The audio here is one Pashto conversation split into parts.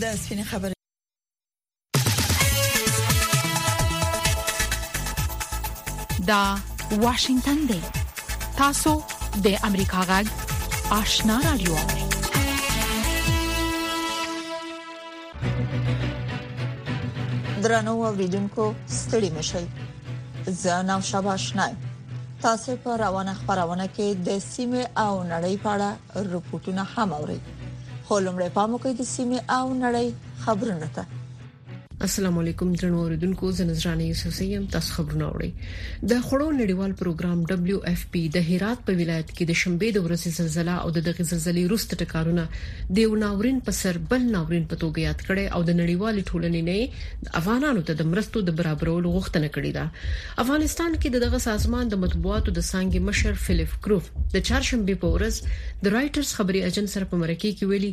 د سپین خبرې دا واشنگتن دی تاسو د امریکا غږ آشنا رادیو درنو اوریدونکو ستړي مشئ زه نو شابه آشنای تاسو په روانه خبرونه کې د سیمه او نړۍ په اړه رپورټونه هم اورئ خو لمړی پام وکړئ د سیمه او نړۍ خبرونه ته السلام علیکم درنو اوریدونکو زه نذرانه یوسف زیم تاسو خبرونه اورئ د خوړو نړیوال پروګرام، ډبلیو ایف پي، د هرات په ولایت کې د شنبې د ورځې زلزله او د دغې زلزلې وروسته ټکانونه د یو ناورین په سر بل ناورین په توګه یاد کړی او د نړیوالې ټولنې نه یې افغانانو ته د مرستو د برابرولو غوښتنه کړې ده. افغانستان کې د دغه سازمان د مطبوعاتو د څانګې مشر فیلیف کروف د چهارشنبې په ورځ د رایټرز خبري اژانس سره په مرکې کې ویلي،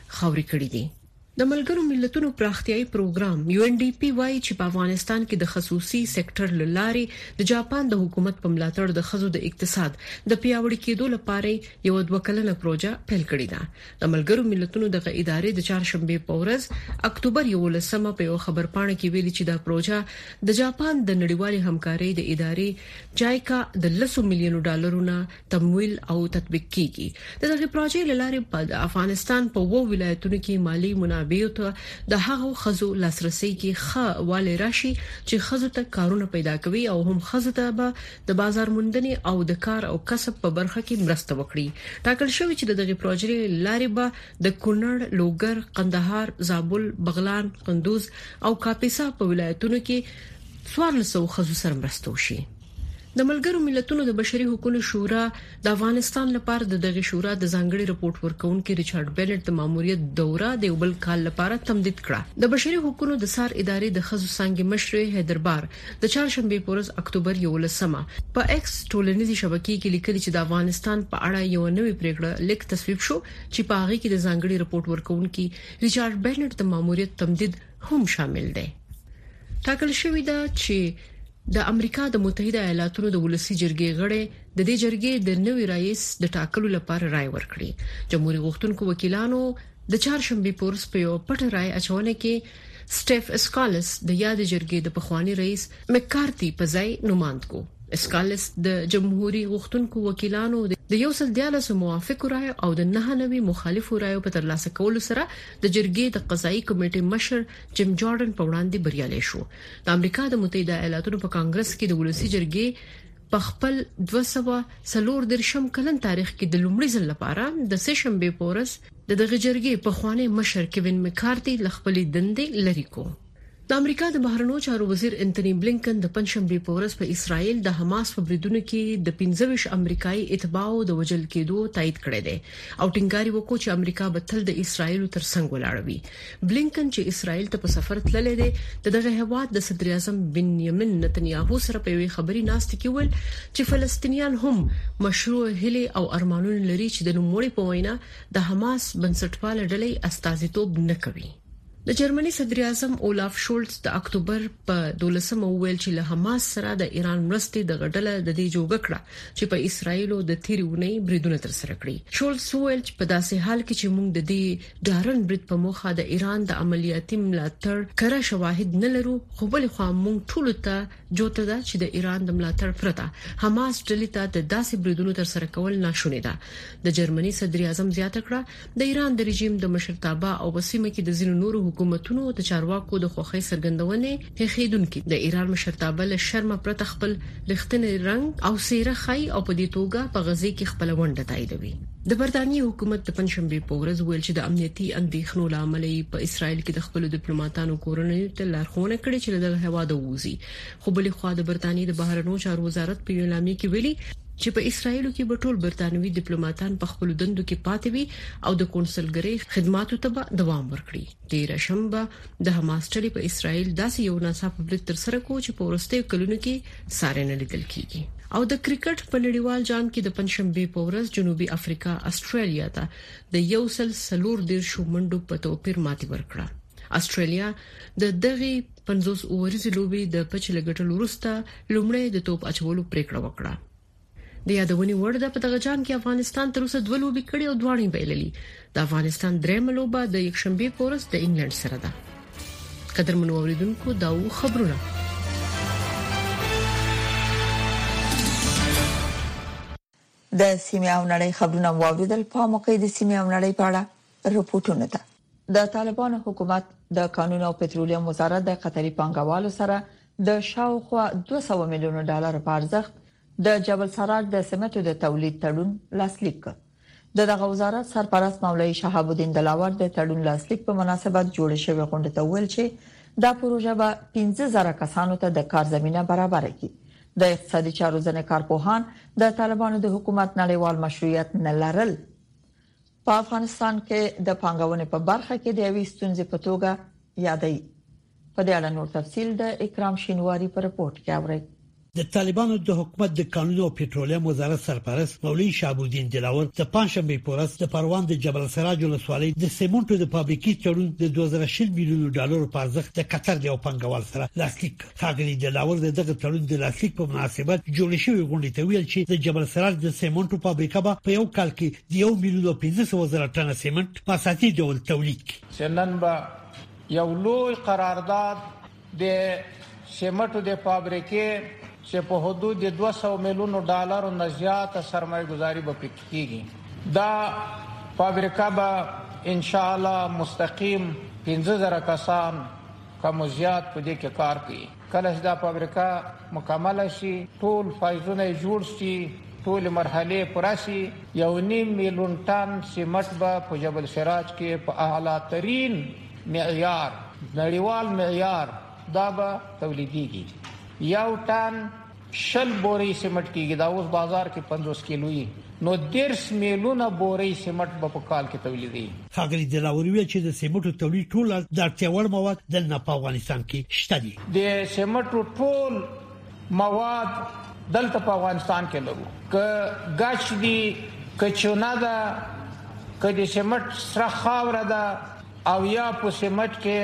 خاورې کړې دي. د ملګرو ملتونو پراختیايي پروګرام یو ان ډي پي وايي چې په افغانستان کې د خصوصي سکټور له لارې د جاپان د حکومت په ملاتړ د ښځو د اقتصاد د پیاوړي کېدو لپاره یې یوه دوه کلنه پروژه پیل کړې ده. د ملګرو ملتونو دغه ادارې د چهارشنبې په ورځ اکتوبر یوولسمه په یوه خبرپاڼه کې ویلي چې دا پروژه د جاپان د نړیوالې همکارۍ د ادارې جایکا د لسو میلیونو ډالرو نه تمویل او تطبیق کیږي د دغه پروژې لارې په افغانستان په وو ولایتونو کې مالی منابعو ته د هغو خزو لاسرسي کې ښه والي راشي چې خزو ته کارونه پیدا کوي او هم خزو ته به د بازار موندنې او د کار او کسب په برخه کې مرسته وکړي ټاکل شوی چې د دغه پروژې لارې به د کونړ لوګر قندهار زابل بغلان قندوز او کاپیسا په ولایتونو کې 1400 خزو سره مرسته وشي د ملګرو ملتونو د بشري حقونو شورا د افغانستان لپاره د دغه شورا د ځانګړي رپورټ ورکونکي ریچارډ بنټ د ماموریت دوره د یو بل کال لپاره تمدید کړه. د بشري حقونو د څار ادارې د ښځو څانګې مشرې هیدر بار د چهارشنبې په ورځ اکتوبر یوولسمه په ایکس ټولنیزې شبکې کې لیکلي چې د افغانستان په اړه یو نوی پریکړه لیک تصویب شو چې په هغه کې د ځانګړي رپورټ ورکونکي ریچارډ بنټ د ماموریت تمدید هم شامل دی. ټاکل شوې ده چې د امریکا د متحده ایالاتونو د ولسي جرګې غړي د دې جرګې د نوي رئیس د ټاکلو لپاره رای ورکړي. جمهوري غوښتونکو وکیلانو د چهارشنبې په ورځ په یوه پټه رای اچونه کې سټیف اسکالس د یادې جرګې د پخواني رئیس مککارتي په ځای نوماند کو. اسکالس د جمهوري غوښتونکو وکیلانو د یو سل دیارلس موافقو رایو او د نهه نوي مخالفو رایو په ترلاسه کولو سره د جرګې د قضايي کمېټې مشر جیم جارډن په وړاندې بریالی شو د امریکا د متحده ایالاتو په کانګرس کې د ولسی جرګې په خپل 204 درشم کلن تاریخ کې د لومړي ځل لپاره د سیشن به پورس د دغه جرګې په خوانی مشر کیوین مکارتي ل خپل دندې لری کو د امریکا د بهرنیو چارو وزیر انټونی بلینکن د پنځشنبه په ورځ په اسرایل د حماس په بریدونو کې د 15 امریکایي اتباعو د وجل کېدو تایید کړی دی او ټینګار وکړ چې امریکا به تل د اسرایل ترڅنګ ولاړوي بلینکن چې اسرائیل ته په سفر تللی دی، د دغه هیواد د صدراعظم بنیامین نتنیاهو سره په یوې خبري ناستې کې وویل چې فلسطینیان هم مشروع هیلې او ارمانونه لري چې د نوموړي په وینا د حماس بنسټپاله ډلې استازیتوب نه کوي. د جرمني صدراعظم اولاف شولټز د اکتوبر په دولسمه وویل چې له حماس سره د ایران مرستې دغه ډله د دې جوګه کړه چې په اسرائیلو د تیرې اونۍ بریدونه ترسره کړي. شولټز وویل په داسې حال کې چې موږ د دې ډارن برید په موخه د ایران د عملیاتي ملاتړ کره شواهد نه لرو خو بل خو موږ ټول ته جوته ده چې د ایران د ملاتړ پرته حماس ډلې ته د داسې بریدونو تر سره کول ناشونی ده د جرمني صدر اعظم زیاته کړه د ایران د رژیم د مشرتابه او وسیمه کې د ځینو نورو حکومتونو د چارواکو د خوخي سرګندونه هښېدونکي د ایران مشرتابه له شرمه پرته خپل رښتنی رنګ او څېره ښايي او په دې توګه په غزې کې خپله ونډه تاییدوي. د برتانیې حکومت د پنجشنبې په ورځ وویل چې د امنیتي اندېښنو له امله یې په اسراییل کې د خپلو دیپلوماتانو کورنیو ته لارښوونه کړې چې له دغه هېواده ووځي، خو بلې خوا د برتانیې د بهرنیو چارو وزارت په یوې اعلامیې کې ویلي، چې په اسراییلو کې به ټول برتانوي دیپلوماتان په خپلو دندو کې پاتې وي او د کونسلګرۍ خدماتو ته به دوام ورکړي. تیره شنبه د حماس ډلې په اسرائیل داسې یو ناڅاپه برید تر سره کو چې په ورستیو کلونو کې ساري نه لیدل کیږي او د کرکټ په نړیوال جام کې د پنځشنبه په ورځ جنوبي افریقا استرالیا ته د یو سل سلور دیر شو منډو په توپیر ماتي ورکړه استرالیا د دغه 50 اوریزې لوبې د پچ لګټل وروسته لومړی د توپ اچولو پریکړه وکړه د یادونې وړ ده په دغه جام کې افغانستان تر اوسه دوه لوبي کړې او دواړې بایللې د افغانستان درېمه لوبه د یکشنبه پورس د انګلند سره ده قدر منوریدونکو دا و خبرونه د سیمه او نړۍ خبرونه واوریدل په موقع د سیمه او نړۍ په اړه رپورټونه ده د طالبانو حکومت د کانونو او پټرولیم وزارت د قطري پانګوالو سره د شاوخوا 200 میلیون ډالر په ارزښت د جبل سراج د سمټو د تولید تړون لاسلیک کړ د دغه وزارت سرپرست مولوی شهاب الدین دلاور د تړون لاسلیک په مناسبت جوړ شوی غونډه ته ویل چې دا پروژه به 15000 کسانو ته د کار زمينه برابر کړي د اقتصادي چارو ځنې کارپوهان د طالبانو د حکومت نړیوال مشروعیت نه لرل په افغانستان کې د پانګونې په برخه کې د یوې ستونزې په توګه یادې په دې اړه نور تفصيل د اکرام شینواری پر رپورت کې اورئ د طالبانو د حکومت د کانون او پېټرولیم وزارت سرپرست مولوی شهاب الدین دلاور د پنځشنبه په ورځ د پروان د جبل سراج ولسوالۍ د سیمنټو د فابریکې تړون د 2000 میلیون ډالر په ارزښت د قطر د یو پنګوال سره لاسلیک کړ ښاغلي دلاور د دغه تړون د لاسلیک په مناسبت جوړ شوی غونډې ته ویل چې د جبل سراج د سیمنټو فابریکه به په یو کال کې د 1 میلیون او 1500 زره ټن سیمنټ په اساسي ډول تولید کړي چې نن به یو لوی قرارداد د سیمټو د فابریکې چې په حدود 200 میلیون ډالر نه زیات سرمایه گذاري به پکېږي دا فابریکه به ان شاء الله مستقیم 15000 کسان که مو زیات په دې کې کار کوي کله چې دا فابریکه مکمل شي ټول فایزونه جوړ شي ټول مرحله پوره شي یو نیم میلیون ټن سیمټ به په جبل سراج کې په اعلی ترين معیار نړیوال معیار دا به تولیدېږي یو ټن شل بوري سیمټ کیږي دا اوس بازار کې 50 کیلو یي نو 13 میلیونه بوري سیمټ به په کال کې تولیدي ښاغلي دلاوري ویل چې د سیمټو تولید ټول د اړتیا وړ مواد دلنه په افغانستان کې شته دي د سیمټو ټول مواد دلته په افغانستان کې لرو که ګچ دي که چونه ده که د سیمټ سره خاور ده او یا په سیمټ کې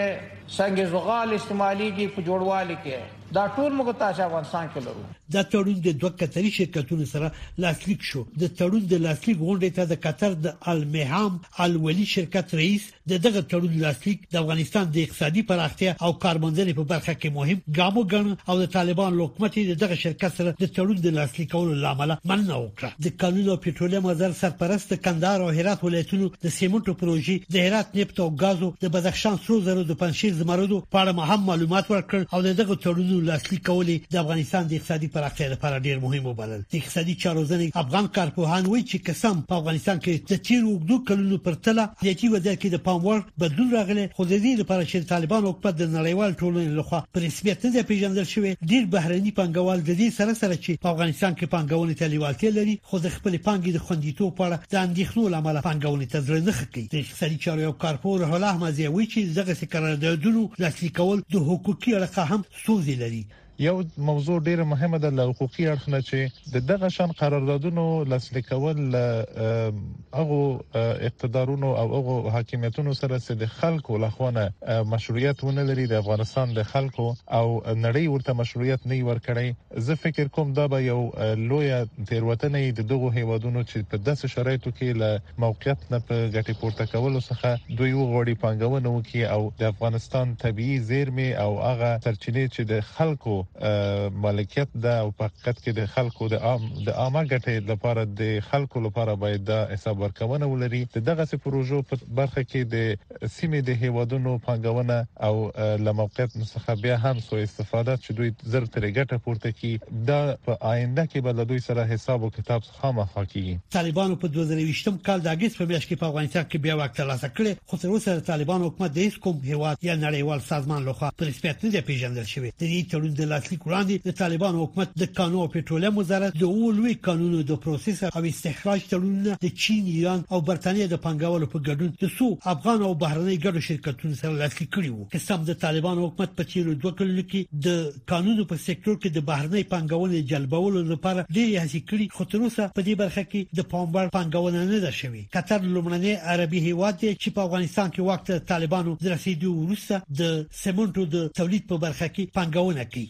څنګه زغال استعماليږي په جوړوالي کې دا ټول موږ تاسې افغانستان کې لرو. دا تړون د دوه قطري شرکتونو سره لاسلیک شو. د تړون د لاسلیک غونډې ته د قطر د المهام الولي شرکت رئیس د دغه تړون لاسلیک د افغانستان د اقتصادي پراختیا او کارموندنې په برخه کې مهم ګام وګڼه او د طالبان له حکومت یې د دغه شرکت سره د تړون د لاسلیکولو له امله مننه وکړه. کړه. د کانونو او پټرولیم وزارت سرپرست د کندهار او هرات ولایتونو د سیمنټو پروژې د هرات نفت او غازو د بدخشان سرو زرو د پنځیر زمردو په اړه هم معلومات ورکړ او د دغه تړونونو لاسلیک کول د افغانستان د اقتصادي پراختیا لپاره ډیر مهم وبلل د اقتصادي چارو ځینې افغان کارپوهان وایي چې قسم په افغانستان کې د تیر وګړو کلونو پر تله سیاسي وضعیت کې د پام وړ بدلون راغلی خو د دې لپاره چې د طالبانو حکومت د نړیوال ټولنې لخوا په رسمیت نه دی پیژندل شوی ډیر بهرني پانګوال د دې سره سره چې په افغانستان کې پانګونې ته لیوالتیا لري خو د خپل پانګې د خوندیتوب په اړه د اندېښنو لامل پانګونې ته زړه نه کوي د اقتصادي چارو یو کارپوه روح الله احمدزی وایي چې دغه قراردادونو لاسلیک کول د حقوقي اړخه هم ستونزې لري یو موضوع ډیره مهمه ده له حقوقي اړخ نه چې د دغه شان قراردادونو لاسلیک کول له هغو اقتدارونو او هغو حاکمیتونو سره چې د خلکو لخوانه مشروعیت ونه لري د افغانستان د خلکو او نړۍ ورته مشروعیت نه ورکړي زه فکر کوم دا به یو لوی تیروتنه د دغه هیوادونو چې په داسې شرایطو کې له موقعیت نه په ګټې پورته کولو څخه دوی وغواړي پانګونه وکړي او د افغانستان طبيعي زیرمې او هغه سرچینې چې د خلکو مالکیت ده او په حقیقت کې د خلکو د عام د عامه ګټې لپاره د خلکو لپاره باید دا حساب ورکونه ولري د دغه سي پروژو په برخه کې د سیمې د هیوادونو پانګونه او له موقعیت څخه بیا هم سو استفاده چې دوی زر ترې ګټه پورته کی دا په آینده کې به له دوی سره حساب او کتاب خامخا کیږي. طالبانو په دوه زره ویشت کال د اګست په میاشت کې په افغانستان کې بیا واک ترلاسه کړی، خو تر اوسه د طالبانو حکومت د هیڅ کوم هیواد یا نړیوال سازمان له خوا په رسمیت نه دی پیژندل شوی. د دې تړون د لاسلیک وړاندې د طالبانو حکومت د کانو او پټرولیم وزارت د اوو لوی کانونو د پروسس او استخراج تړونونه د چین، ایران او برتانیې د پانګوالو په ګډون د څو افغان او بهرنۍ ګډو شرکتونو سره لاسلیک کړي وو. قصاب د طالبانو حکومت په تیرو دوه کلونو کې د کانونو په سکتور کې د بهرنۍ پانګونې جلبولو لپاره ډېرې هڅې کړې خو تر اوسه په دې برخه کې د پام وړ پانګونه نه ده شوې قطر لومړنی عربي هیواد دی چې په افغانستان کې وخت طالبانو د رسیدو وروسته د سیمنټو د تولید په برخه کې پانګونه کوي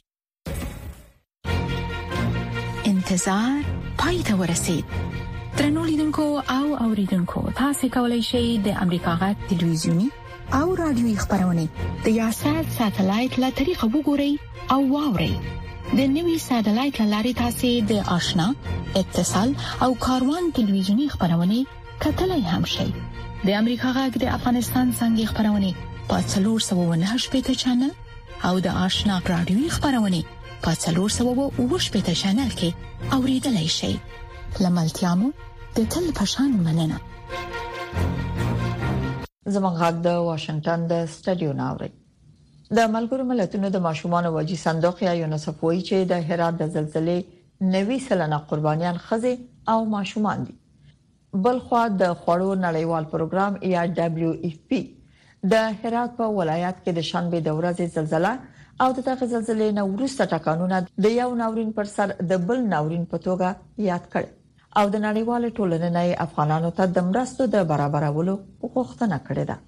انتظار پای ته ورسید ترنو لیدونکو او اوریدونکو تاسو کولی شئ د امریکا غټ ټلویزیونی او رادیوي خبرونه د یاشات ساتلایت له طریقو وګورئ او واورئ د نوي ساتلایت لارې تاسو د آشنا اتصال او کاروان ټلویزیونی خبرونه کتلای هم شئ د امریکا غږ د افغانستان څنګه خبرونه په 398 چنل او د آشنا رادیوي خبرونه په 390 چینل کې اوریدلای شئ لملتيامو د تل پشان مننه زمونږ غږ د واشنگټن د سټډیو ناوړي د ملګرو ملتونو د ماشومان وجي صندوق یا یونیسف وایي چې د هرات د زلزلې نوي سلنه قربانيان خزي او ماشومان دي بلخوا د خوړو نړیوال پروګرام یا ډبلیو ایف پی د هرات په ولایت کې د شنبه د ورځې زلزلہ او د دغه زلزلې نه وروسته ټکانونه د یو ناورین پر سر د بل ناورین په توګه یاد کړ او د نړیوال ټولنې نه افغانانو ته د مرستو د برابرولو غوښتنه کړې ده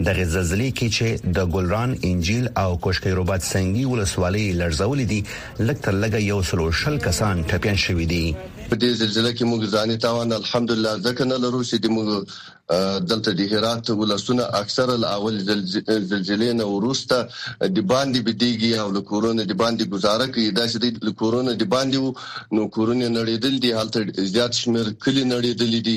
دغه زلزلې کې چې د ګلران انجیل او کوشکې روبات سنگي ولسوالۍ لړزولې دي لکتر لګه یو سلو شل کسان ټپيان شوي دي په دې زلزلې کې موږ ځاني تاوان الحمدلله ځکه نه لرو چې د موږ دلته د هرات ولسونه اکثره الاول زلزلې نه ورسته د باندې بدیږي او له کورونا د باندې گزاره کوي دا چې د کورونا د باندې نو کورونه نړیدل دي هلته زیات شمیر کلی نړیدل دي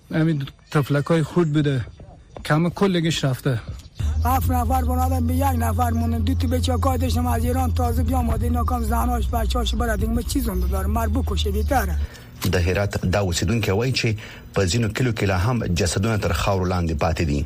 همین تفلک های خود بوده کم کلگش رفته هفت نفر بنادم به یک نفر مونه دو تا بچه کار داشتم از ایران تازه بیام آده اینا کم زناش بچه هاش برد دیگه ما چیز هم دارم مر بکشه بیتره د هرات دا اوسیدونکو وایي چې په ځینو کلو کې لا هم جسدونه تر خاور لاندې پاتې دي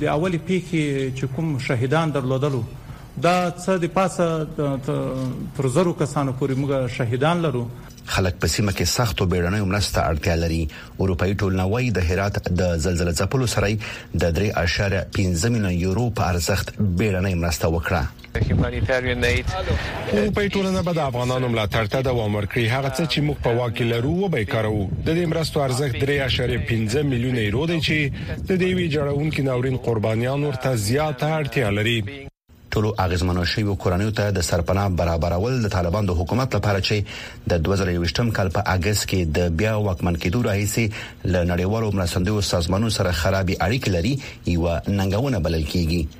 د اولې پېښې چې کوم شهیدان درلودلو دا څه د پاسه تر زرو کسانو پورې موږ شهیدان لرو. خلک په سیمه کې سختو بیړنیو مرستو ته اړتیا لري. اروپايي ټولنه وايي د هرات د زلزله ځپلو سره یې د درې اعشاریه پنځه میلیونه یورو په ارزښت بیړنۍ مرسته وکړه. اروپايي ټولنه به د افغانانو ملاتړ ته دوام ورکړي، هغه څه چې موږ په واک کې لرو وبه یې کاروو. د دې مرستو ارزښت درې اعشاریه پنځه میلیونه یورو دی چې د دې ویجاړونکي ناورین قربانیان ورته زیاته اړتیا لري. ټولو اغیزمنو شویو کورنیو ته د سرپناه برابرول د طالبان د حکومت لپاره چې د دوه زره یوویشت کال په اګست کې د بیا واکمن کېدو راهیسې له نړیوالو مرستندویو سازمانونو سره خرابې اړیکې لري، یوه ننګونه بلل کېږي.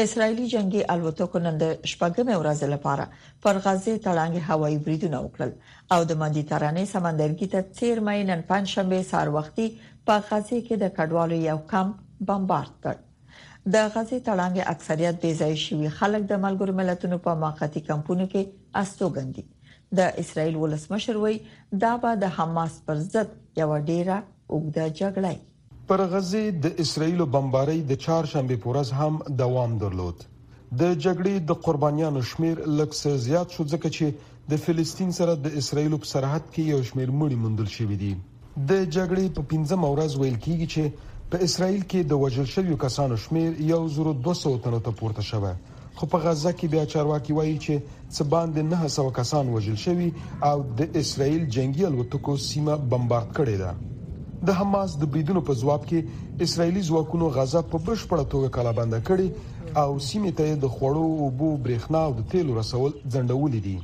اسرایلي جنګي الوتکو نن د شپږمې ورځې لپاره پر غزې تړانګې هوایي بریدونه وکړل او د مدیترانې سمندرګي ته څیرمه نن پنځشنبه سهار وختي په غزې کې د کډوالو یو کمپ بمبارد کړ د غزې تړانګې اکثریت بې ځای شوی خلک د ملګرو ملتونو په موقتی کمپونو کې استوګن دي د اسرایل ولسمشر وایي دا به د حماس پر ضد یو ډیره اوږده جګړه وي پر غزې د اسراییلو بمبارۍ د چهارشنبې په ورځ هم دوام درلود. د جګړې د قربانیانو شمېر لږ څه زیات شو ځکه چې د فلسطین سره د اسراییلو په سرحد کې یو شمېر مړي موندل شوي دي. د جګړې په پنځمه ورځ ویل کېږي چې په اسراییل کې د وژل شویو کسانو شمېر یو زرو دوه سوه تنو ته پورته شوی خو په غزه کې بیا چارواکي وایي چې څه باندې 900 کسان وژل شوي او د اسرایل جنگي الوتکو سیمه بمبارد کړې ده د حماس د بریدونو په ځواب کې اسرایلی ځواکونو غزه په بشپړه توګه کلابند کړې او سیمه ته د خوړو او بو برېښنا او د تیلو رسول ځنډولې دي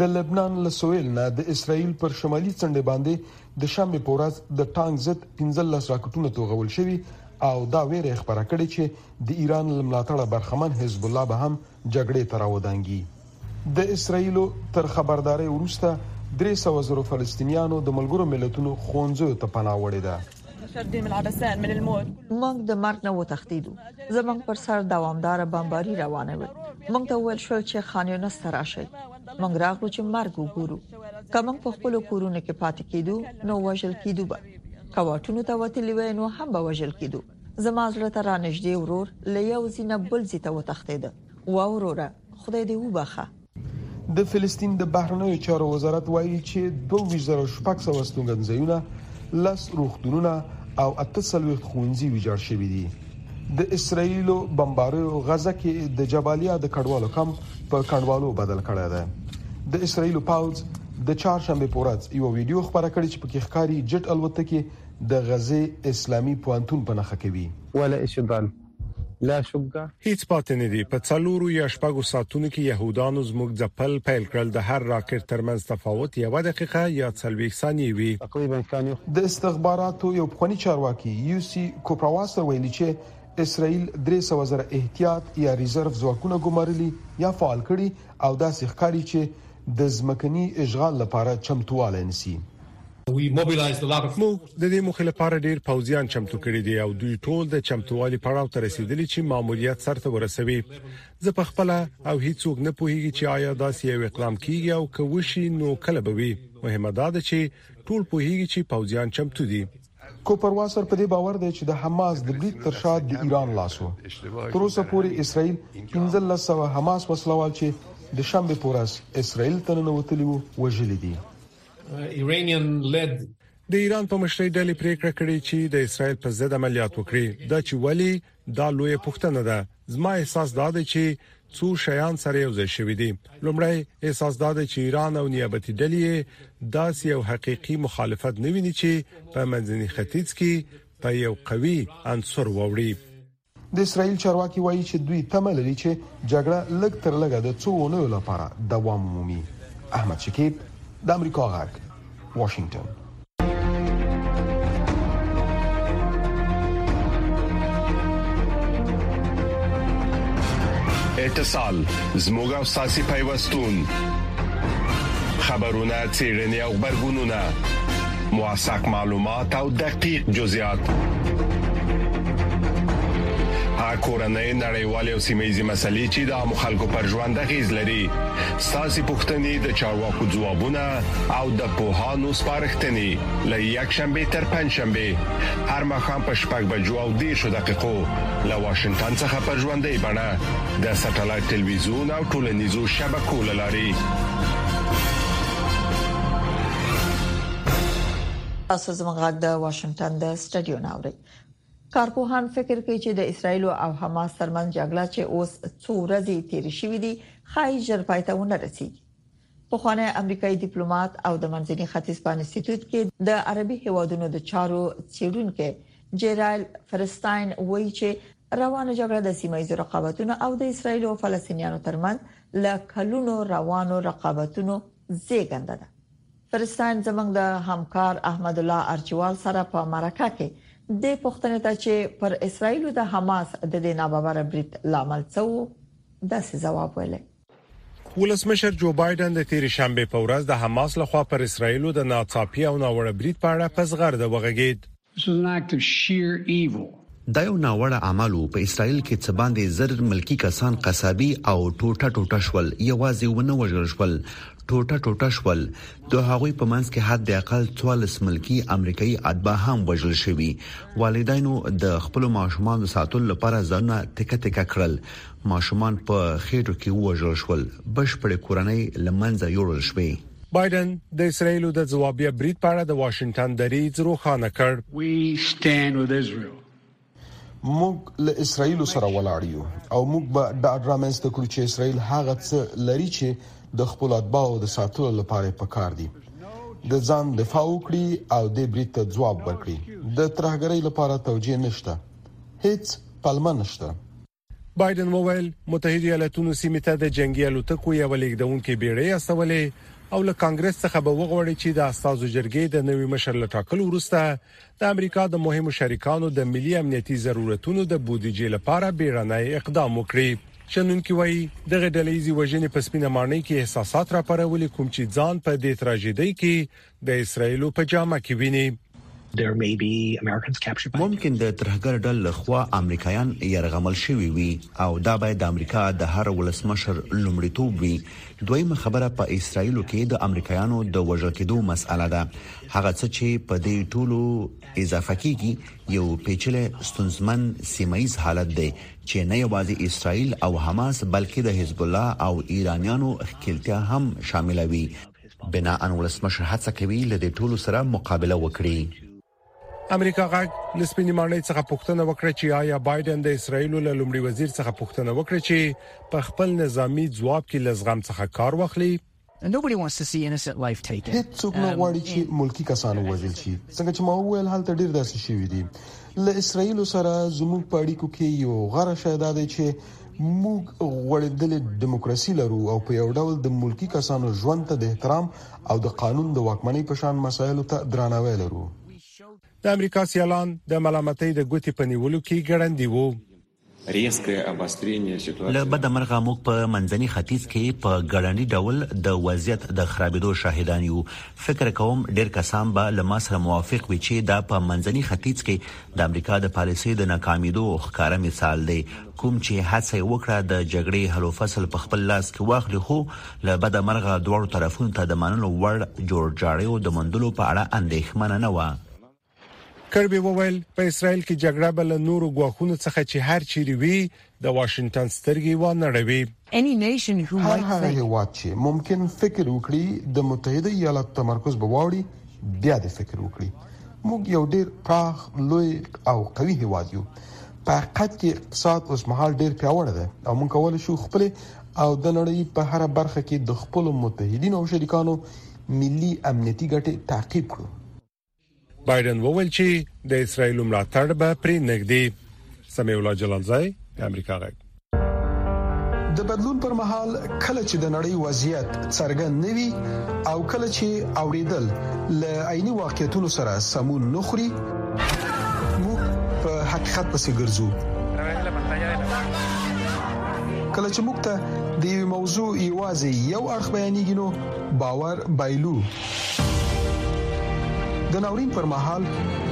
د لبنان له سویل نه د اسرایل پر شمالي څنډه باندې د شنبه په ورځ د ټانک ضد 15 راکټونه توغول شوي او دا ویره خبره کړې چې د ایران له ملاتړه برخمن حزب الله به هم جګړې ته راودانګي د اسرایل تر خبرداري وروسته 300 زره فلسطینیانو د ملګرو ملتونو خونځو ته پناه وړې ده موږ د مرګ نه وتښتیدو زمنګ پر سر دوامدار بمباری روانه و موږ ته ویل شو چې خانیونه ستراشي موږ راغلو چې مرګ وګورو کوم په خپل کورونه کې پاتې کیدو نو وژل کیدو به کواټونو ته وتلی وای نو هم به وژل کیدو زما زړه ته رانږدې ورور له یو ځینه بل ځای ته وتښتید و وروره خدای دې وبخه د فلسطین د بهرنیو چارو وزارت وایي چې 22600 استوګنځایونه لس روغتونونه او 48 ښوونځي ویجاړ شوي دي د اسرایلو بمباریو غزه کې د جبالیا د کډوالو کم په کډوالو بدل کړی دی د اسرایلو پاوځ د چهارشنبه پورز یو ویډیو خبره کړې چې پکې ښکاری جټ الوتکې د غزې اسلامي پوهنتون په نښه کوي. ولا ايش ضل لا شقه. هیڅ پاتې نه دي، په څلورو یا شپږو ساعتونو کې یهودانو زموږ ځپل پیل کړل، د هر راکټ ترمنځ تفاوت یوه دقیقه یا څلوېښت ثانیې وي. د استخباراتو یو پخواني چارواکي یو سي کوپراواس ته ویلي چې اسراییل درې سوه زره احتیاط یا ریزرف ځواکونه ګومارلي یا فعال کړي او داسې ښکاري چې د ځمکني اشغال لپاره چمتووالی نیسي. موږ د دې موخې لپاره ډیر پوځیان چمتو کړي دي او دوی ټول د چمتووالي پړاو ته رسیدلي چې ماموریت سرته ورسوي زه په خپل او هیڅوک نه پوهیږي چې آیا دا سی یو اقدام کیږي او که وشي نو کله به وي مهمه دا ده چې ټول پوهیږي چې پوځیان چمتو دي کو پرواسر په دې باور دی چې د حماس د برید تر شا د ایران لاس وو تر اوسه پورې اسرائیل 1500 حماس وسلوال چې د شنبه پورس اسرائیل تننه وتلی وو وژل دي د ایران په مشرۍ ډلې پریکړه کړې چې د اسرائیل په ضد عملیات وکړي دا چې ولي دا لوی پښتنه ده زما احساس دا دی چې څو شیان سره یو ځای شوې دي لومړی احساس دا دی چې ایران او نیابتي ډلې داسې یو حقيقي مخالفت نه ویني چې په منځني ختیځ کې په یو قوي عنصر ووري د اسرایل چارواکي وایي چې دوی تمه لري چې جګړه لږ تر لږه د څو اونیو لپاره دوام ومومي احمد شکیب د امریکا غږ واشنگټن اتصال زموږ او ساسي پیوستون خبرونه چیرنی او خبرګونونه موثق معلومات او دقیق جزئیات هغه کورنۍ نړیوالې او سیمېزي مسلې چې د عامو خلکو پر ژوند غیز لري ساسي پښتنې د چارواکو ځوابونه او د پوهانو سپارښتنې لې یک شنبه تر پنځ شنبه هر مخام په شپږ بجو او دیر شو دقیقو له واشنگټن څخه پر ژوندې بڼه د سټلایټ ټلویزیون او ټولنیزو شبکو لاري تاسو زموږ غږ د واشنگټن د سټډیو ناوړي کارپوهان فکر کوي چې د اسرایل او حماس ترمنځ جګړه چې اوس څو ورځې تیر شوې دي خای ژر پای ته ونه رسیږي په خوانه امریکایي ډیپلوماټ او د منځني ختیځ په انسټیټیوټ کې د عربي هیوادونو د چارو چیرونکو جیرایل فرستاین وایي چې روانه جګړه د سیمه ایزو رقابتونو او د اسرایل او فلسطینیانو ترمنځ له کلونو روانو رقابتونو زیږنده ده. فرستایم زموږ له همکار احمد الله ارچوال سره په مرکه کې دې پوښتنې ته چې پر اسرایل د حماس د دې ناببره برید لامل څه وو داسې ځواب ویلی. ولسمشر جو بایډن د تیرې شنبې په ورځ د حماس لخوا پر اسرایل د ناڅاپي او ناوړه برید په اړه په زغرده وغږید. دا یو ناوړه عمل و، په اسرائیل کې څه باندې زر ملکي کسان قصابي او ټوټه ټوټه شول، یوازې ونه وژل شول، ټوټه ټوټه شول، د هغوی په منځ کې حد اقل څوارلس ملکي امریکايي اتباع هم وژل شوي، والدینو د خپلو ماشومانو د ساتلو لپاره ځانونه تکه تکه کړل، ماشومان په خېټو کې ووژل شول، بشپړې کورنۍ له منځه یوړل شوې. بایډن د اسراییل د ځوابیه برید په اړه د واشنګټن دریځ روښانه کړ. موږ له اسراییل سره ولاړ یو او موږ به ډاډ رامنځته کړو چې اسراییل هغه څه لري چې د خپلو اتباعو د ساتلو لپاره یې پکار دي. د ځان دفاع وکړي او دې برید ته ځواب ورکړي. د ترهګرۍ لپاره توجیه نشته. هیڅ پلمه نشته. بایډن وویل متحده ایالاتونو سیمه ته د جنگي الوتکو یو لیکدونکو بیړۍ استولې او له کانګرس څخه به وغواړي چې د استادو جرګې د نوي مشر له ټاکلو وروسته د امریکا د مهمو شریکانو د ملي امنیتي ضرورتونو د بودیجې لپاره بیړنی اقدام وکړي شنونکي وایي دغه ډلېزي وژنې په سپینه ماڼۍ کې احساسات راپارولي کوم چې ځان په دې تراژیدۍ کې د اسرایلو په جامه کې ویني. ممکن د ترهګر ډل له خوا امریکایان یرغمل شوي وي او دا باید د امریکا د هر ولسمشر لومړیتوب وي. دویمه خبره په اسرایلو کې د امریکایانو د وژل کیدو مسئله ده. هغه څه چې په دې ټولو اضافه کیږي یو پیچلی ستونزمن سیمه ییز حالت دی چې نه یوازې اسرایل او حماس بلکې د حزب الله او ایرانیانو ښکیلتیا هم شامله وي. بناءً ولسمشر هڅه کوي له دې ټولو سره مقابله وکړي. امریکا غږ له سپینې ماڼۍ څخه پوښتنه وکړه چې ایا بایډن د اسراییل له لومړي وزیر څخه پوښتنه وکړه چې په خپل نظامي ځواب کې له زغم څخه کار واخلي. هیڅوک نه غواړي چې ملکي کسان ووژل شي، څنګه چې ما وویل هلته ډیر داسې شوي دي. له اسراییل سره زموږ په اړیکو کې یو غوره شی دا دی چې موږ غوړېدلې دیموکراسي لرو او په یو ډول د ملکي کسانو ژوند ته د احترام او د قانون د واکمنۍ په شان مسایلو ته درناوی لرو. د امریکا سیالان د ملامتۍ د ګوتې په نیولو کې ګړندي وو. له بده مرغه موږ په منځني ختیځ کې په ګړندي ډول د وضعیت د خرابېدو شاهدان یو. فکر کوم ډېر کسان به له ما سره موافق وي چې دا په منځني ختیځ کې د امریکا د پالیسۍ د ناکامیدو ښکاره مثال دی، کوم چې هڅه یې وکړه د جګړې حل و فصل په خپل لاس کې واخلي، خو له بده مرغه دواړو طرفونو ته د منلو وړ جوړجاړیو د موندلو په اړه اندېښمنه نه وه. کربي وویل، په اسراییل کې جګړه به له نورو ګواښونو څخه چې هر چیرې وي، د واشنګټن سترګې وانړوي. هر هغه هېواد چې ممکن فکر وکړي د متحده ایالاتو تمرکز به واوړي، بیا دې فکر وکړي. موږ یو ډېر پراخ، لوی او قوي هېواد یو. په حقیقت کې اقتصاد اوسمهال ډېر پیاوړی دی او موږ کولی شو خپلې او د نړۍ په هره برخه کې د خپلو متحدینو او شریکانو ملي امنیتي ګټې تعقیب کړو. بایډن وویل چې د اسرایل ملاتړ به پرې نګدي سمي الله جلالزای د امریکا غږ د بدلون پر مهال کله چې د نړۍ وضعیت څرګند نوي او کله چې اوریدل ل عیني واقعیتونو سره سمون نخري موږ په حقیقت پسې ګرځو کله چې موږ ته د یو موضوع یوازې یو اړخ بیانېږي نو باور بایلو د ناورین پر مهال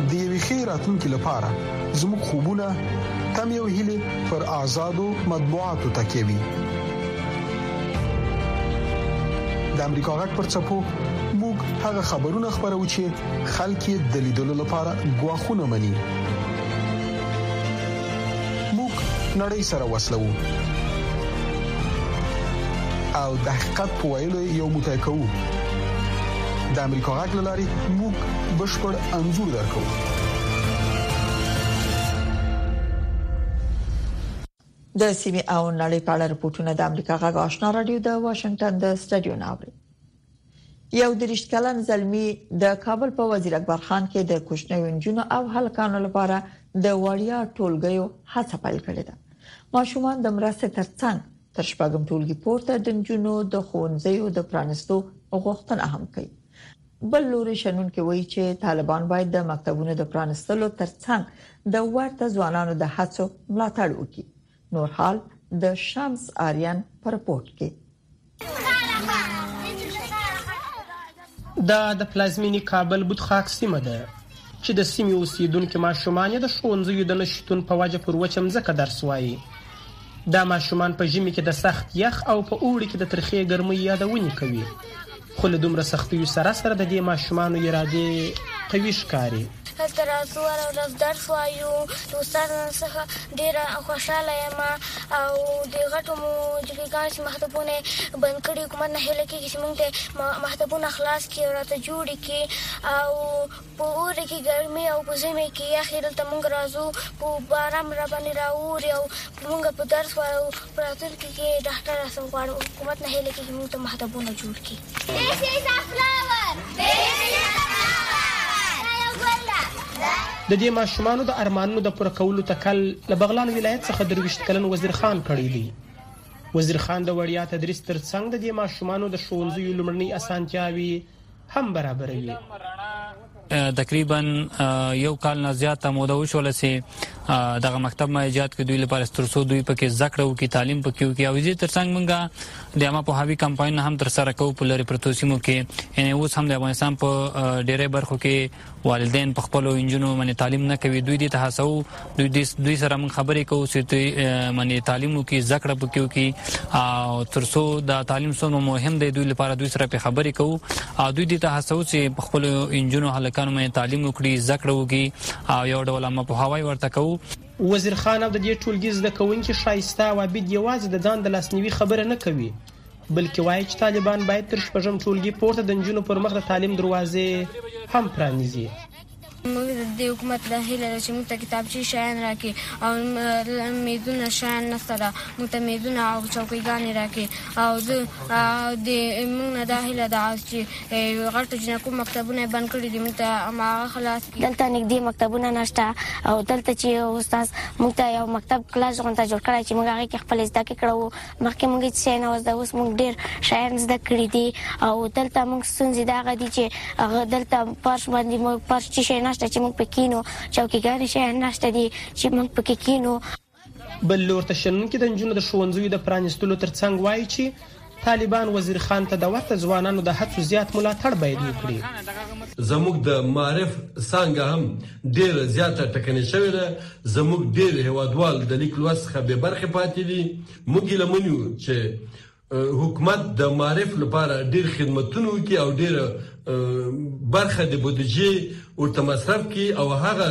د یوې ښې راتلونکې لپاره زموږ خوبونه تم یو هلي پر آزادو مطبوعاتو تکیه وي د امریکا غږ پر چپو موږ هغه خبرونه خبرو چې خلک د لیدلو لپاره غواخونه مني موږ نړۍ سره وسلو او د حقیقت په ویلو یو موټی کوو د امریکا غږ لاري موږ بشپړ انزور درکو د سیمه او نړۍ په اړه رپورټونه د امریکا غږ آشنا رادیو د واشنگټن د سټډیو ناوړي یو دریشت کلن زلمی د کابل په وزیر اکبر خان کې د کوچنیو نجونو او هلکانو لپاره د وړیا ټولګیو هڅه پیل کړې ده ماشومان د مرستې ترڅنګ تر شپږم ټولګي پورته د نجونو د ښوونځیو د پرانستو غوښتنه هم کوي بل لوري شنن کې وایي چې طالبان باید د مکتبونو د پرانستلو ترڅنګ د ورته ځوانانو د هڅو ملاتړ وکړي نور حال د شمس آریان پر پورت کې دا د پلازمینې کابل بودخاک سیمه ده چې د سیمې اوسیدونکي ماشومان د ښوونځیو د نشتون په وجه پر وچه مځکه درس وایي دا ماشومان په ژمي کې د سخت یخ او په اوړي کې د ترخې ګرمۍ یادونې کوي خو له دومره سختیو سره سره د دې ماشومانو ارادې قوي ښکاري. هلته راځو، هره ورځ درس وایو، د استاد څخه ډېره خوشحاله یم او د غټو جګیګانو چې مکتبونه یې بند کړي، حکومت نه هیله کېږي چې موږ ته مکتبونه خلاص کړي او راته جوړ یې کړي او په اوړي کې ګرمي او په ژمي کې یخي دلته موږ راځو خو باران راباندې راوري او موږ په درس وایو په راتلونکي کې ډاکټر راسم غواړو حکومت نه هیله کېږي موږ ته مهدبونه جوړ کړي د دې ماشومانو د ارمانونو د پوره کولو تکل له بغلان ولایت څخه درویشت کلن وزیر خان کړی دی وزیر خان د وړیا تدریس ترڅنګ د دې ماشومانو د ښوونځیو لومړنۍ اسانتیاوې هم برابروي. تقریبا یو کال نه زیاته موده وشول سي دغه مکتب ما ایجاد کې دوی لپاره سترسو دوی پکې زکړه او کې تعلیم پکې او کې او زی ترڅنګ مونږه د اما په هاوی کمپاین هم تر سره کوو په لری پروتو سیمو کې ان اوس هم د افغانستان په ډیره برخو کې والدین په خپلو انجونو منې تعلیم نه کوي دوی دې ته هڅو دوی دې دوی سره موږ خبرې کوو چې دوی منې تعلیم وکړي زده کړه پکې وکړي او ترڅو دا تعلیم څومره مهم دی دوی لپاره دوی سره په خبرې کوو او دوی دې ته هڅو چې په خپلو انجونو هلکانو منې تعلیم وکړي زده کړه وکړي او یو ډول عامه پوهاوی ورته کوو وزیر خان او د دې ټولګي زده کوونکي ښایسته او عابد یوازې د ځان د لاسنیوي خبره نه کوي بلکې وايي چې طالبان باید تر شپږم ټولګي پورته د نجونو پر مخ د تعلیم دروازې هم پرانیزي موږ د دې حکومت دا هیله ده چې موږ ته کتابچې شیان راکړي او میزونه شیان نشته ده موږ ته میزونه او چوکیګانې راکړي او زه د موږ نه دا هیله ده چې غټو جنکو مکتبونه بند کړي دي موږ ته هغه خلاص کړي دلته نږدې مکتبونه نشته او دلته چې استاد موږ ته یو مکتب کلاس غونډه جوړ کړی چې موږ هغه کې خپل زده کړې کړو مخکې موږ هیڅ شی نه وه زده اوس موږ ډېر شیان زده کړي دي او دلته موږ ستونزې د هغه دي چې هغه دلته فرش باندې موږ فرش چې شی نشته چې موږ پکې کینو چوکیګانې شیان نشته دي چې موږ پکې کینو بل لور ته شنونکي د نجونو د ښوونځیو د پرانیستلو ترڅنګ وایي چې طالبان وزیر خان ته د ورته ځوانانو د هڅو زیات ملاتړ باید وکړي زموږ د معارف څانګه هم ډېره زیاته ټکنۍ شوې ده زموږ ډېر هېوادوال د لیک لوست څخه بې برخې پاتې دي. موږ هیله من یو چې حکومت د معارف لپاره ډېر خدمتونه وکړي او ډېره برخه د بودجې ورته مصرف کړي او هغه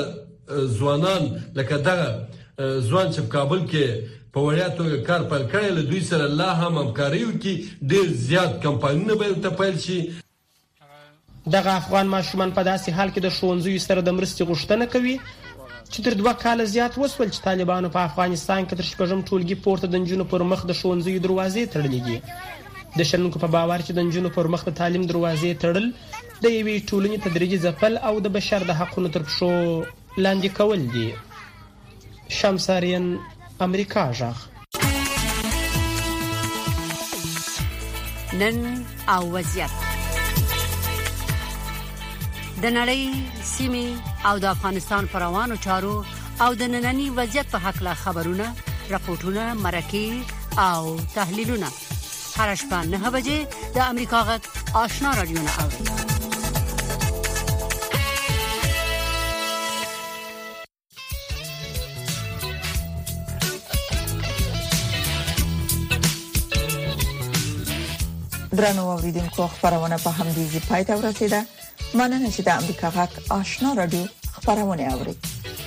ځوانان لکه دغه ځوان چې په کابل کې په وړیا توګه کار پیل کړی له دوی سره لا هم همکاري وکړي ډېر زیات کمپاینونه به ورته پیل شي. دغه افغان ماشومان په داسې حال کې د ښوونځیو سره د مرستې غوښتنه کوي چې تر دوه کاله زیات وسول چې طالبانو په افغانستان کې تر شپږم ټولګي پورته د نجونو پر مخ د ښوونځیو دروازې تړلې دي د شنونکو په باور چې د نجونو پر مخ د تعلیم دروازې تړل د یوې ټولنې تدریجي ځپل او د بشر د حقونو تر پښو لاندې کول دي شمسارین امریکا غږ نن او وضعیت د نړۍ سیمه او د افغانستان پر روانو چارو او د ننني وضعیت په حق لا خبرونه راپورټونه مرکه او تحلیلونه هر شپه نه بجې د امریکا غږ آشنا رادیو نه اوري درنو اوریدونکو خبرونه په همدې ځای پای ته ورسیده مننه چې د امریکا غږ آشنا رادیو خبرونه اوري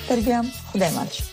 تر بیا خدای مالشه